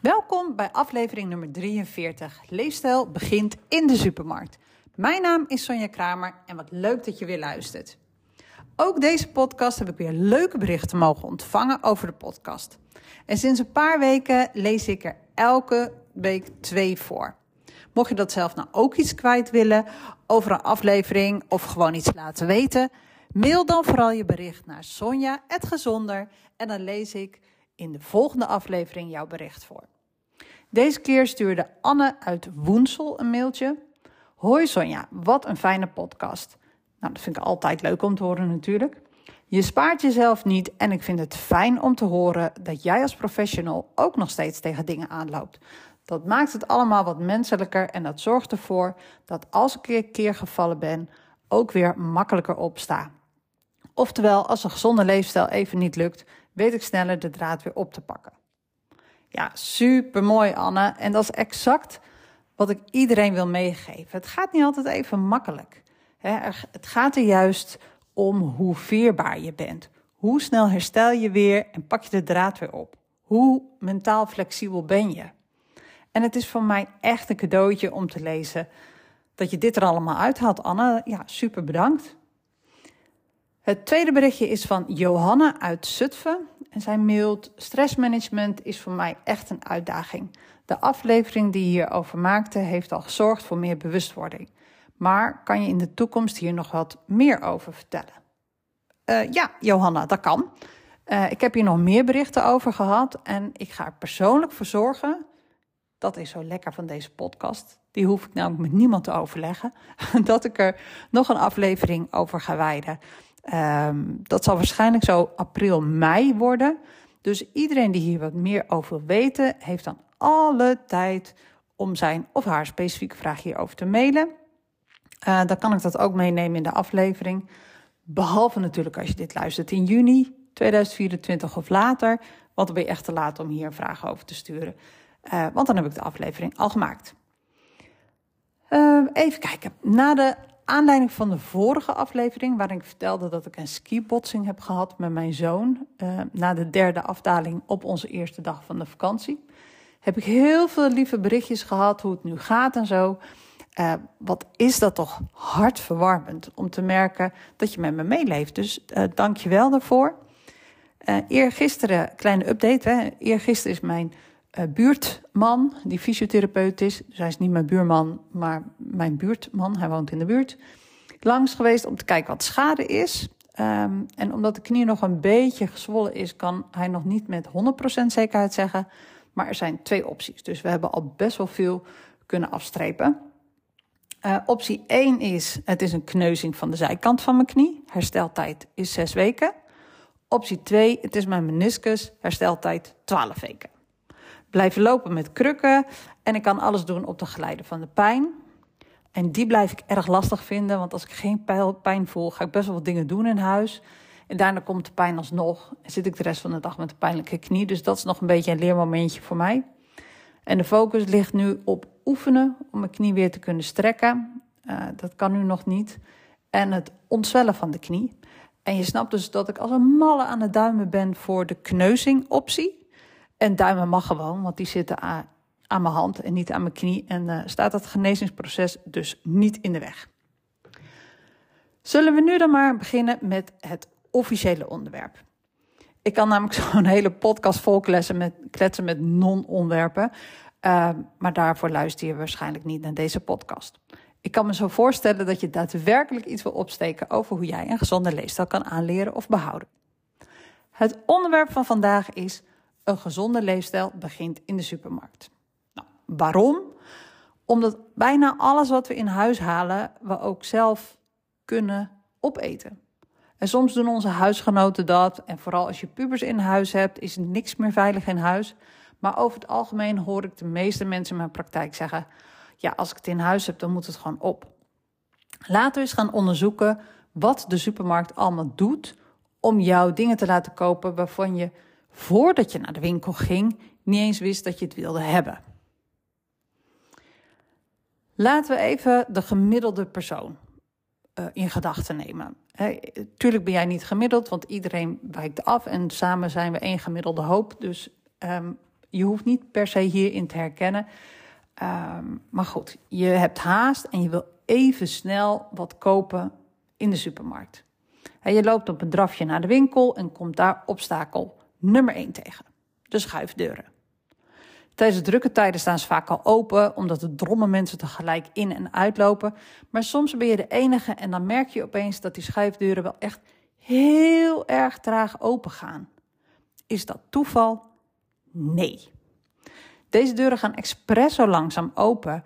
Welkom bij aflevering nummer 43. Leefstijl begint in de supermarkt. Mijn naam is Sonja Kramer en wat leuk dat je weer luistert. Ook deze podcast heb ik weer leuke berichten mogen ontvangen over de podcast. En sinds een paar weken lees ik er elke week twee voor. Mocht je dat zelf nou ook iets kwijt willen over een aflevering of gewoon iets laten weten, mail dan vooral je bericht naar Sonja@gezonder en dan lees ik in de volgende aflevering jouw bericht voor. Deze keer stuurde Anne uit Woensel een mailtje. Hoi Sonja, wat een fijne podcast. Nou, dat vind ik altijd leuk om te horen natuurlijk. Je spaart jezelf niet en ik vind het fijn om te horen dat jij als professional ook nog steeds tegen dingen aanloopt. Dat maakt het allemaal wat menselijker en dat zorgt ervoor dat als ik een keer gevallen ben, ook weer makkelijker opsta. Oftewel, als een gezonde leefstijl even niet lukt, weet ik sneller de draad weer op te pakken. Ja, super mooi, Anne. En dat is exact wat ik iedereen wil meegeven. Het gaat niet altijd even makkelijk. Het gaat er juist om hoe veerbaar je bent. Hoe snel herstel je weer en pak je de draad weer op? Hoe mentaal flexibel ben je? En het is voor mij echt een cadeautje om te lezen dat je dit er allemaal uithaalt, Anne. Ja, super bedankt. Het tweede berichtje is van Johanna uit Zutphen. En zij mailt: Stressmanagement is voor mij echt een uitdaging. De aflevering die je hierover maakte heeft al gezorgd voor meer bewustwording. Maar kan je in de toekomst hier nog wat meer over vertellen? Uh, ja, Johanna, dat kan. Uh, ik heb hier nog meer berichten over gehad en ik ga er persoonlijk voor zorgen. Dat is zo lekker van deze podcast. Die hoef ik namelijk met niemand te overleggen. Dat ik er nog een aflevering over ga wijden. Um, dat zal waarschijnlijk zo april, mei worden. Dus iedereen die hier wat meer over wil weten, heeft dan alle tijd om zijn of haar specifieke vraag hierover te mailen. Uh, dan kan ik dat ook meenemen in de aflevering. Behalve natuurlijk als je dit luistert in juni 2024 of later. Want dan ben je echt te laat om hier een vraag over te sturen. Uh, want dan heb ik de aflevering al gemaakt. Uh, even kijken. Na de aanleiding van de vorige aflevering, waarin ik vertelde dat ik een skibotsing heb gehad met mijn zoon. Uh, na de derde afdaling op onze eerste dag van de vakantie. Heb ik heel veel lieve berichtjes gehad hoe het nu gaat en zo. Uh, wat is dat toch hartverwarmend om te merken dat je met me meeleeft. Dus uh, dank je wel daarvoor. Uh, eergisteren, kleine update. Hè. Eergisteren is mijn buurtman, die fysiotherapeut is. Dus hij is niet mijn buurman, maar mijn buurtman. Hij woont in de buurt. Langs geweest om te kijken wat schade is. Um, en omdat de knie nog een beetje gezwollen is, kan hij nog niet met 100% zekerheid zeggen. Maar er zijn twee opties. Dus we hebben al best wel veel kunnen afstrepen. Uh, optie 1 is, het is een kneuzing van de zijkant van mijn knie. Hersteltijd is 6 weken. Optie 2, het is mijn meniscus. Hersteltijd 12 weken. Blijven lopen met krukken en ik kan alles doen op de geleider van de pijn. En die blijf ik erg lastig vinden, want als ik geen pijn voel, ga ik best wel wat dingen doen in huis. En daarna komt de pijn alsnog en zit ik de rest van de dag met een pijnlijke knie. Dus dat is nog een beetje een leermomentje voor mij. En de focus ligt nu op oefenen om mijn knie weer te kunnen strekken. Uh, dat kan nu nog niet. En het ontzwellen van de knie. En je snapt dus dat ik als een malle aan het duimen ben voor de kneuzing optie. En duimen mag gewoon, want die zitten aan, aan mijn hand en niet aan mijn knie. En uh, staat dat genezingsproces dus niet in de weg. Zullen we nu dan maar beginnen met het officiële onderwerp. Ik kan namelijk zo'n hele podcast vol kletsen met, kletsen met non-onderwerpen. Uh, maar daarvoor luister je waarschijnlijk niet naar deze podcast. Ik kan me zo voorstellen dat je daadwerkelijk iets wil opsteken over hoe jij een gezonde leefstijl kan aanleren of behouden. Het onderwerp van vandaag is: een gezonde leefstijl begint in de supermarkt. Nou, waarom? Omdat bijna alles wat we in huis halen, we ook zelf kunnen opeten. En soms doen onze huisgenoten dat. En vooral als je pubers in huis hebt, is niks meer veilig in huis. Maar over het algemeen hoor ik de meeste mensen in mijn praktijk zeggen: ja, als ik het in huis heb, dan moet het gewoon op. Laten we eens gaan onderzoeken wat de supermarkt allemaal doet om jouw dingen te laten kopen waarvan je voordat je naar de winkel ging niet eens wist dat je het wilde hebben. Laten we even de gemiddelde persoon uh, in gedachten nemen. Tuurlijk ben jij niet gemiddeld, want iedereen wijkt af en samen zijn we één gemiddelde hoop. Dus um, Je hoeft niet per se hierin te herkennen. Ehm, maar goed, je hebt haast en je wil even snel wat kopen in de supermarkt. Je loopt op een drafje naar de winkel en komt daar obstakel nummer 1 tegen: de schuifdeuren. Tijdens drukke tijden staan ze vaak al open, omdat de drommen mensen tegelijk in en uitlopen. Maar soms ben je de enige en dan merk je opeens dat die schuifdeuren wel echt heel erg traag open gaan. Is dat toeval? Nee. Deze deuren gaan expres zo langzaam open,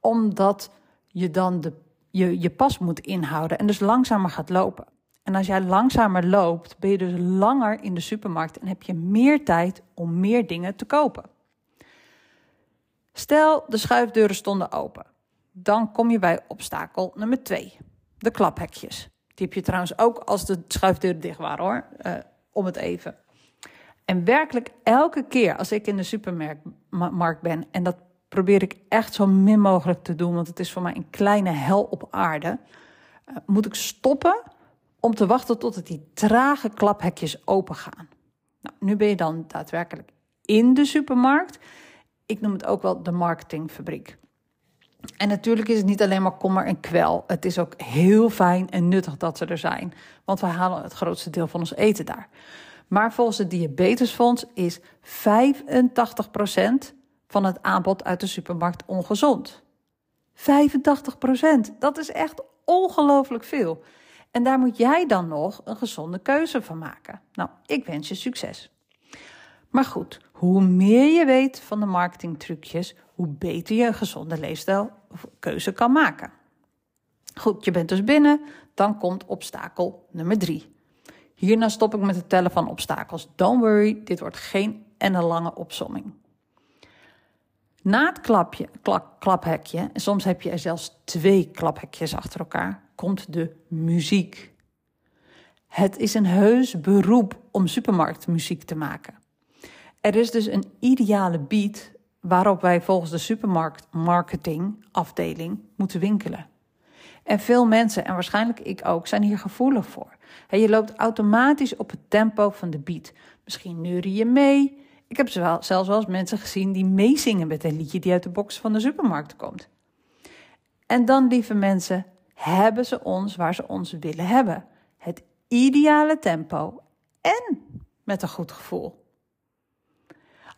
omdat je dan de, je, je pas moet inhouden en dus langzamer gaat lopen. En als jij langzamer loopt, ben je dus langer in de supermarkt en heb je meer tijd om meer dingen te kopen. Stel, de schuifdeuren stonden open. Dan kom je bij obstakel nummer 2, de klaphekjes. Die heb je trouwens ook als de schuifdeuren dicht waren hoor, uh, om het even. En werkelijk elke keer als ik in de supermarkt ben, en dat probeer ik echt zo min mogelijk te doen, want het is voor mij een kleine hel op aarde, uh, moet ik stoppen om te wachten totdat die trage klaphekjes open gaan. Nou, nu ben je dan daadwerkelijk in de supermarkt. Ik noem het ook wel de marketingfabriek. En natuurlijk is het niet alleen maar kommer en kwel. Het is ook heel fijn en nuttig dat ze er zijn. Want we halen het grootste deel van ons eten daar. Maar volgens het Diabetesfonds is 85% van het aanbod uit de supermarkt ongezond. 85%, dat is echt ongelooflijk veel. En daar moet jij dan nog een gezonde keuze van maken. Nou, ik wens je succes. Maar goed, hoe meer je weet van de marketingtrucjes, hoe beter je een gezonde leefstijlkeuze kan maken. Goed, je bent dus binnen, dan komt obstakel nummer drie. Hierna stop ik met het tellen van obstakels. Don't worry, dit wordt geen en een lange opsomming. Na het klapje, klap, klaphekje, en soms heb je er zelfs twee klaphekjes achter elkaar, komt de muziek. Het is een heus beroep om supermarktmuziek te maken. Er is dus een ideale beat waarop wij volgens de supermarktmarketingafdeling moeten winkelen. En veel mensen, en waarschijnlijk ik ook, zijn hier gevoelig voor. je loopt automatisch op het tempo van de beat. Misschien neurie je mee. Ik heb zelfs wel eens mensen gezien die meezingen met een liedje die uit de box van de supermarkt komt. En dan, lieve mensen, hebben ze ons waar ze ons willen hebben. Het ideale tempo en met een goed gevoel.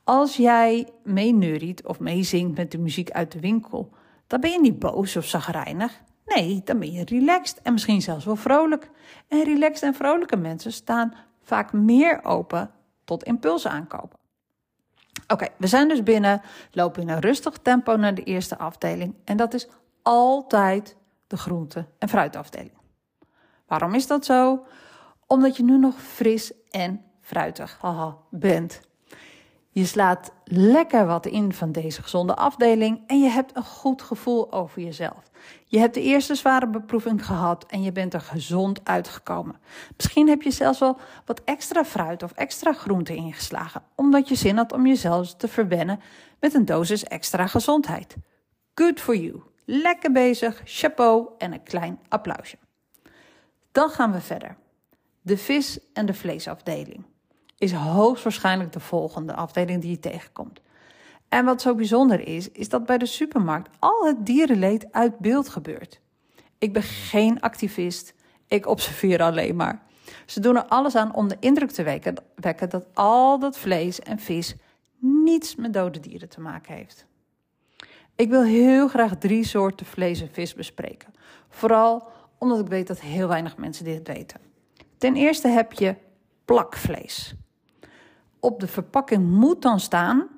Als jij meeneuriet of meezingt met de muziek uit de winkel, dan ben je niet boos of zagrijnig. Nee, dan ben je relaxed en misschien zelfs wel vrolijk. En relaxed en vrolijke mensen staan vaak meer open tot impulsen aankopen. Oké, we zijn dus binnen, lopen in een rustig tempo naar de eerste afdeling. En dat is altijd de groente- en fruitafdeling. Waarom is dat zo? Omdat je nu nog fris en fruitig haha, bent. Je slaat lekker wat in van deze gezonde afdeling en je hebt een goed gevoel over jezelf. Je hebt de eerste zware beproeving gehad en je bent er gezond uitgekomen. Misschien heb je zelfs wel wat extra fruit of extra groente ingeslagen, omdat je zin had om jezelf te verwennen met een dosis extra gezondheid. Good for you. Lekker bezig, chapeau en een klein applausje. Dan gaan we verder. De vis- en de vleesafdeling is hoogstwaarschijnlijk de volgende afdeling die je tegenkomt. En wat zo bijzonder is, is dat bij de supermarkt al het dierenleed uit beeld gebeurt. Ik ben geen activist, ik observeer alleen maar. Ze doen er alles aan om de indruk te wekken dat al dat vlees en vis niets met dode dieren te maken heeft. Ik wil heel graag drie soorten vlees en vis bespreken. Vooral omdat ik weet dat heel weinig mensen dit weten. Ten eerste heb je plakvlees. Op de verpakking moet dan staan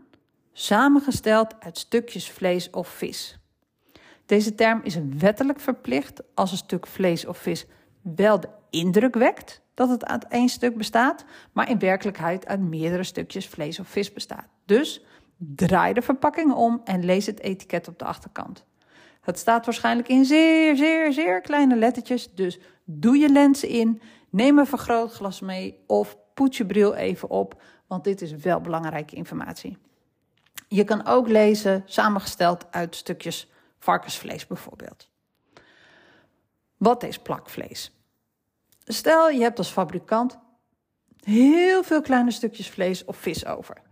samengesteld uit stukjes vlees of vis. Deze term is wettelijk verplicht als een stuk vlees of vis wel de indruk wekt dat het uit één stuk bestaat, maar in werkelijkheid uit meerdere stukjes vlees of vis bestaat. Dus draai de verpakking om en lees het etiket op de achterkant. Het staat waarschijnlijk in zeer, zeer, zeer kleine lettertjes, dus doe je lens in, neem een vergrootglas mee of poets je bril even op, want dit is wel belangrijke informatie. Je kan ook lezen, samengesteld uit stukjes varkensvlees bijvoorbeeld. Wat is plakvlees? Stel, je hebt als fabrikant heel veel kleine stukjes vlees of vis over.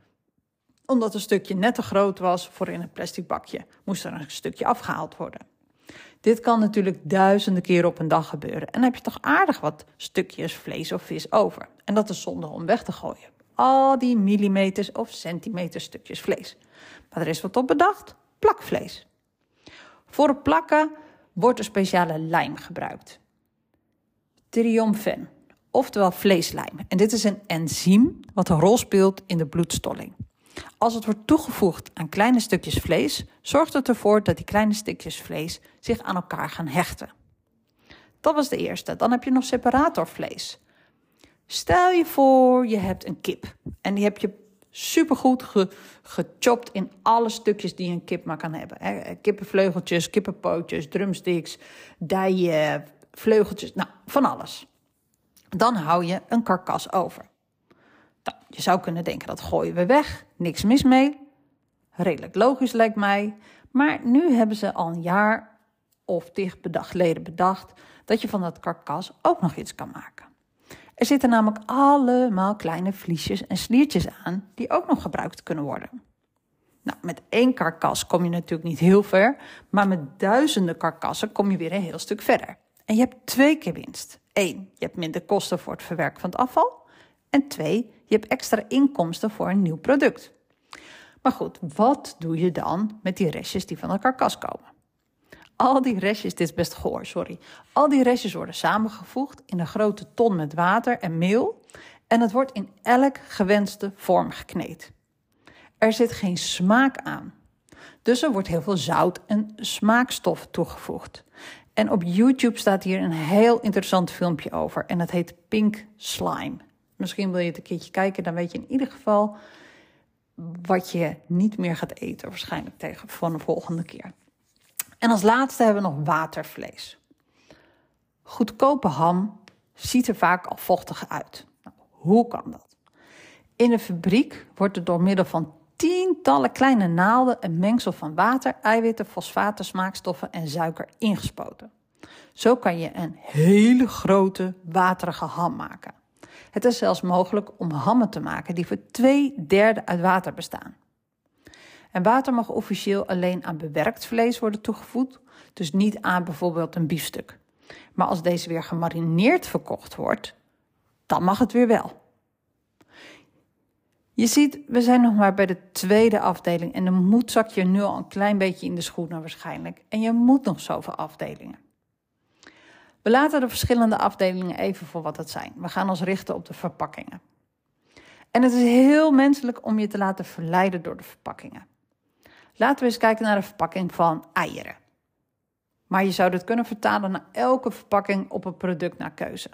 Omdat een stukje net te groot was voor in een plastic bakje, moest er een stukje afgehaald worden. Dit kan natuurlijk duizenden keren op een dag gebeuren. En dan heb je toch aardig wat stukjes vlees of vis over. En dat is zonde om weg te gooien. Al die millimeters of centimeters stukjes vlees. Maar er is wat op bedacht: plakvlees. Voor het plakken wordt een speciale lijm gebruikt. Triomfen, oftewel vleeslijm. En dit is een enzym wat een rol speelt in de bloedstolling. Als het wordt toegevoegd aan kleine stukjes vlees, zorgt het ervoor dat die kleine stukjes vlees zich aan elkaar gaan hechten. Dat was de eerste. Dan heb je nog separatorvlees. Stel je voor, je hebt een kip en die heb je supergoed ge, gechopt in alle stukjes die een kip maar kan hebben. Kippenvleugeltjes, kippenpootjes, drumsticks, dijen, vleugeltjes, nou, van alles. Dan hou je een karkas over. Nou, je zou kunnen denken, dat gooien we weg, niks mis mee. Redelijk logisch lijkt mij. Maar nu hebben ze al een jaar of dicht geleden bedacht dat je van dat karkas ook nog iets kan maken. Er zitten namelijk allemaal kleine vliesjes en sliertjes aan die ook nog gebruikt kunnen worden. Nou, met één karkas kom je natuurlijk niet heel ver, maar met duizenden karkassen kom je weer een heel stuk verder. En je hebt twee keer winst. Eén, je hebt minder kosten voor het verwerken van het afval. En twee, je hebt extra inkomsten voor een nieuw product. Maar goed, wat doe je dan met die restjes die van de karkas komen? Al die restjes, dit is best goor, sorry. Al die restjes worden samengevoegd in een grote ton met water en meel. En het wordt in elk gewenste vorm gekneed. Er zit geen smaak aan. Dus er wordt heel veel zout en smaakstof toegevoegd. En op YouTube staat hier een heel interessant filmpje over. En dat heet Pink Slime. Misschien wil je het een keertje kijken, dan weet je in ieder geval wat je niet meer gaat eten, waarschijnlijk tegen van de volgende keer. En als laatste hebben we nog watervlees. Goedkope ham ziet er vaak al vochtig uit. Nou, hoe kan dat? In een fabriek wordt er door middel van tientallen kleine naalden een mengsel van water, eiwitten, fosfaten, smaakstoffen en suiker ingespoten. Zo kan je een hele grote waterige ham maken. Het is zelfs mogelijk om hammen te maken die voor twee derde uit water bestaan. En water mag officieel alleen aan bewerkt vlees worden toegevoegd, dus niet aan bijvoorbeeld een biefstuk. Maar als deze weer gemarineerd verkocht wordt, dan mag het weer wel. Je ziet, we zijn nog maar bij de tweede afdeling en de moed zak je nu al een klein beetje in de schoenen waarschijnlijk. En je moet nog zoveel afdelingen. We laten de verschillende afdelingen even voor wat het zijn. We gaan ons richten op de verpakkingen. En het is heel menselijk om je te laten verleiden door de verpakkingen. Laten we eens kijken naar de verpakking van eieren. Maar je zou dit kunnen vertalen naar elke verpakking op een product naar keuze.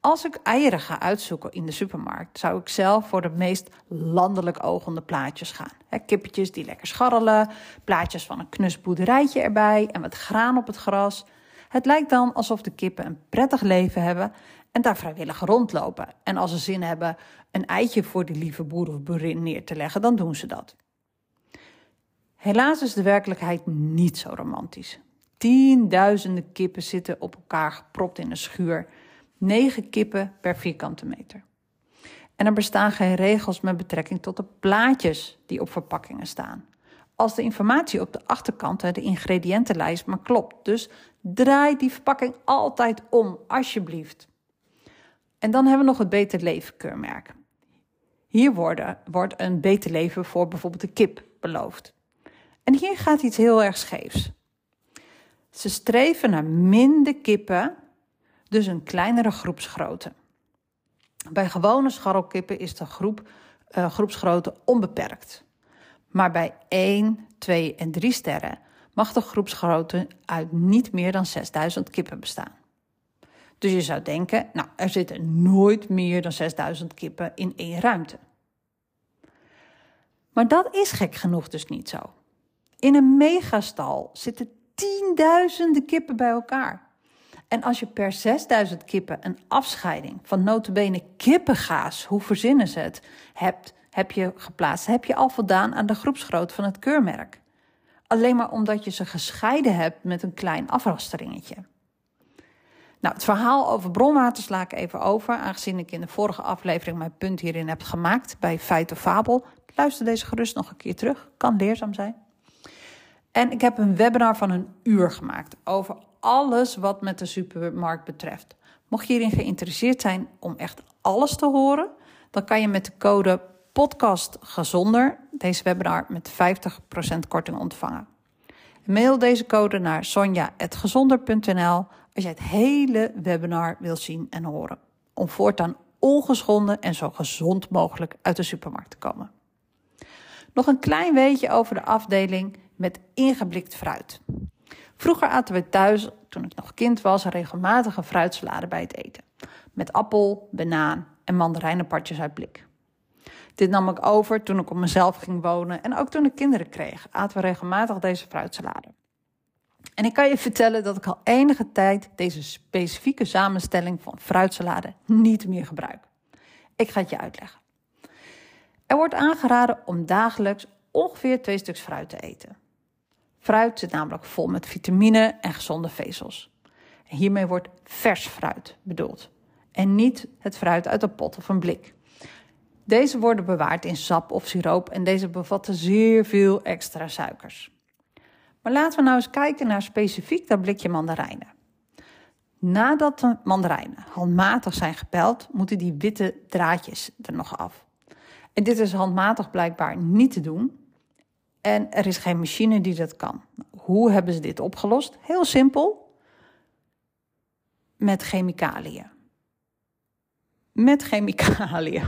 Als ik eieren ga uitzoeken in de supermarkt, zou ik zelf voor de meest landelijk ogende plaatjes gaan. Kippetjes die lekker scharrelen, plaatjes van een knus boerderijtje erbij en wat graan op het gras. Het lijkt dan alsof de kippen een prettig leven hebben en daar vrijwillig rondlopen. En als ze zin hebben een eitje voor die lieve boer of boerin neer te leggen, dan doen ze dat. Helaas is de werkelijkheid niet zo romantisch. Tienduizenden kippen zitten op elkaar gepropt in een schuur. Negen kippen per vierkante meter. En er bestaan geen regels met betrekking tot de plaatjes die op verpakkingen staan. Als de informatie op de achterkant, de ingrediëntenlijst, maar klopt. Dus draai die verpakking altijd om, alsjeblieft. En dan hebben we nog het Beter Leven keurmerk. Hier worden, wordt een beter leven voor bijvoorbeeld de kip beloofd. En hier gaat iets heel erg scheefs. Ze streven naar minder kippen, dus een kleinere groepsgrootte. Bij gewone scharrelkippen is de groep, uh, groepsgrootte onbeperkt. Maar bij 1, 2 en 3 sterren mag de groepsgrootte uit niet meer dan 6000 kippen bestaan. Dus je zou denken, nou, er zitten nooit meer dan 6000 kippen in één ruimte. Maar dat is gek genoeg dus niet zo. In een megastal zitten tienduizenden kippen bij elkaar. En als je per 6000 kippen een afscheiding van notabene kippengaas, hoe verzinnen ze het, hebt, heb je geplaatst, heb je al voldaan aan de groepsgrootte van het keurmerk. Alleen maar omdat je ze gescheiden hebt met een klein afrasteringetje. Nou, het verhaal over bronwater sla ik even over, aangezien ik in de vorige aflevering mijn punt hierin heb gemaakt bij Feit of Fabel. luister deze gerust nog een keer terug. Kan leerzaam zijn. En ik heb een webinar van een uur gemaakt over alles wat met de supermarkt betreft. Mocht je hierin geïnteresseerd zijn om echt alles te horen, dan kan je met de code podcast gezonder deze webinar met 50% korting ontvangen. Mail deze code naar sonja.gezonder.nl als je het hele webinar wilt zien en horen. Om voortaan ongeschonden en zo gezond mogelijk uit de supermarkt te komen. Nog een klein weetje over de afdeling met ingeblikt fruit. Vroeger aten we thuis, toen ik nog kind was, regelmatig een fruitsalade bij het eten. Met appel, banaan en mandarijnenpartjes uit blik. Dit nam ik over toen ik op mezelf ging wonen en ook toen ik kinderen kreeg, aten we regelmatig deze fruitsalade. En ik kan je vertellen dat ik al enige tijd deze specifieke samenstelling van fruitsalade niet meer gebruik. Ik ga het je uitleggen. Er wordt aangeraden om dagelijks ongeveer twee stuks fruit te eten. Fruit zit namelijk vol met vitamine en gezonde vezels. hiermee wordt vers fruit bedoeld en niet het fruit uit een pot of een blik. Deze worden bewaard in sap of siroop en deze bevatten zeer veel extra suikers. Maar laten we nou eens kijken naar specifiek dat blikje mandarijnen. Nadat de mandarijnen handmatig zijn gepeld, moeten die witte draadjes er nog af. En dit is handmatig blijkbaar niet te doen. En er is geen machine die dat kan. Hoe hebben ze dit opgelost? Heel simpel. Met chemicaliën. Met chemicaliën.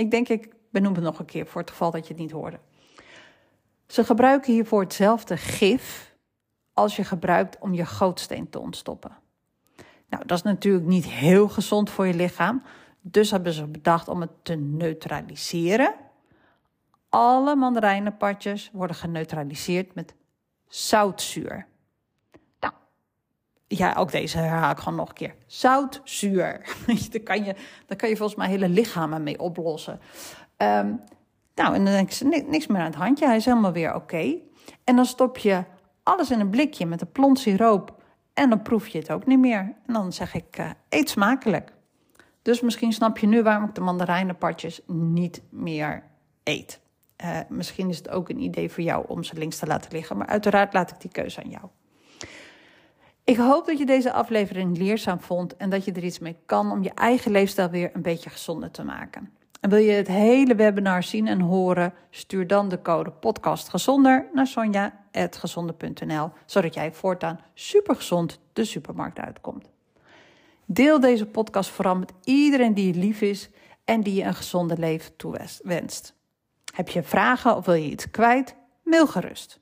Ik denk, ik benoem het nog een keer voor het geval dat je het niet hoorde. Ze gebruiken hiervoor hetzelfde gif als je gebruikt om je gootsteen te ontstoppen. Nou, dat is natuurlijk niet heel gezond voor je lichaam. Dus hebben ze bedacht om het te neutraliseren. Alle mandarijnenpartjes worden geneutraliseerd met zoutzuur. Ja, ook deze herhaal ik gewoon nog een keer. Zoutzuur. daar, kan je, daar kan je volgens mij hele lichamen mee oplossen. Um, nou, en dan denk ze, niks meer aan het handje, hij is helemaal weer oké. En dan stop je alles in een blikje met een plont siroop en dan proef je het ook niet meer. En dan zeg ik, uh, eet smakelijk. Dus misschien snap je nu waarom ik de mandarijnenpartjes niet meer eet. Uh, misschien is het ook een idee voor jou om ze links te laten liggen, maar uiteraard laat ik die keuze aan jou. Ik hoop dat je deze aflevering leerzaam vond en dat je er iets mee kan om je eigen leefstijl weer een beetje gezonder te maken. En wil je het hele webinar zien en horen, stuur dan de code podcastgezonder naar sonja.gezonde.nl, zodat jij voortaan supergezond de supermarkt uitkomt. Deel deze podcast vooral met iedereen die je lief is en die je een gezonde leven toewenst. Heb je vragen of wil je iets kwijt? Mail gerust.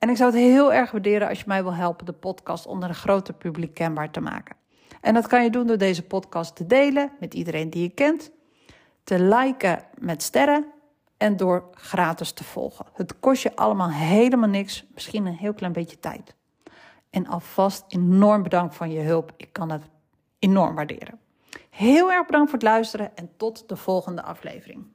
En ik zou het heel erg waarderen als je mij wil helpen de podcast onder een groter publiek kenbaar te maken. En dat kan je doen door deze podcast te delen met iedereen die je kent te liken met sterren en door gratis te volgen. Het kost je allemaal helemaal niks, misschien een heel klein beetje tijd. En alvast enorm bedankt van je hulp. Ik kan het enorm waarderen. Heel erg bedankt voor het luisteren en tot de volgende aflevering.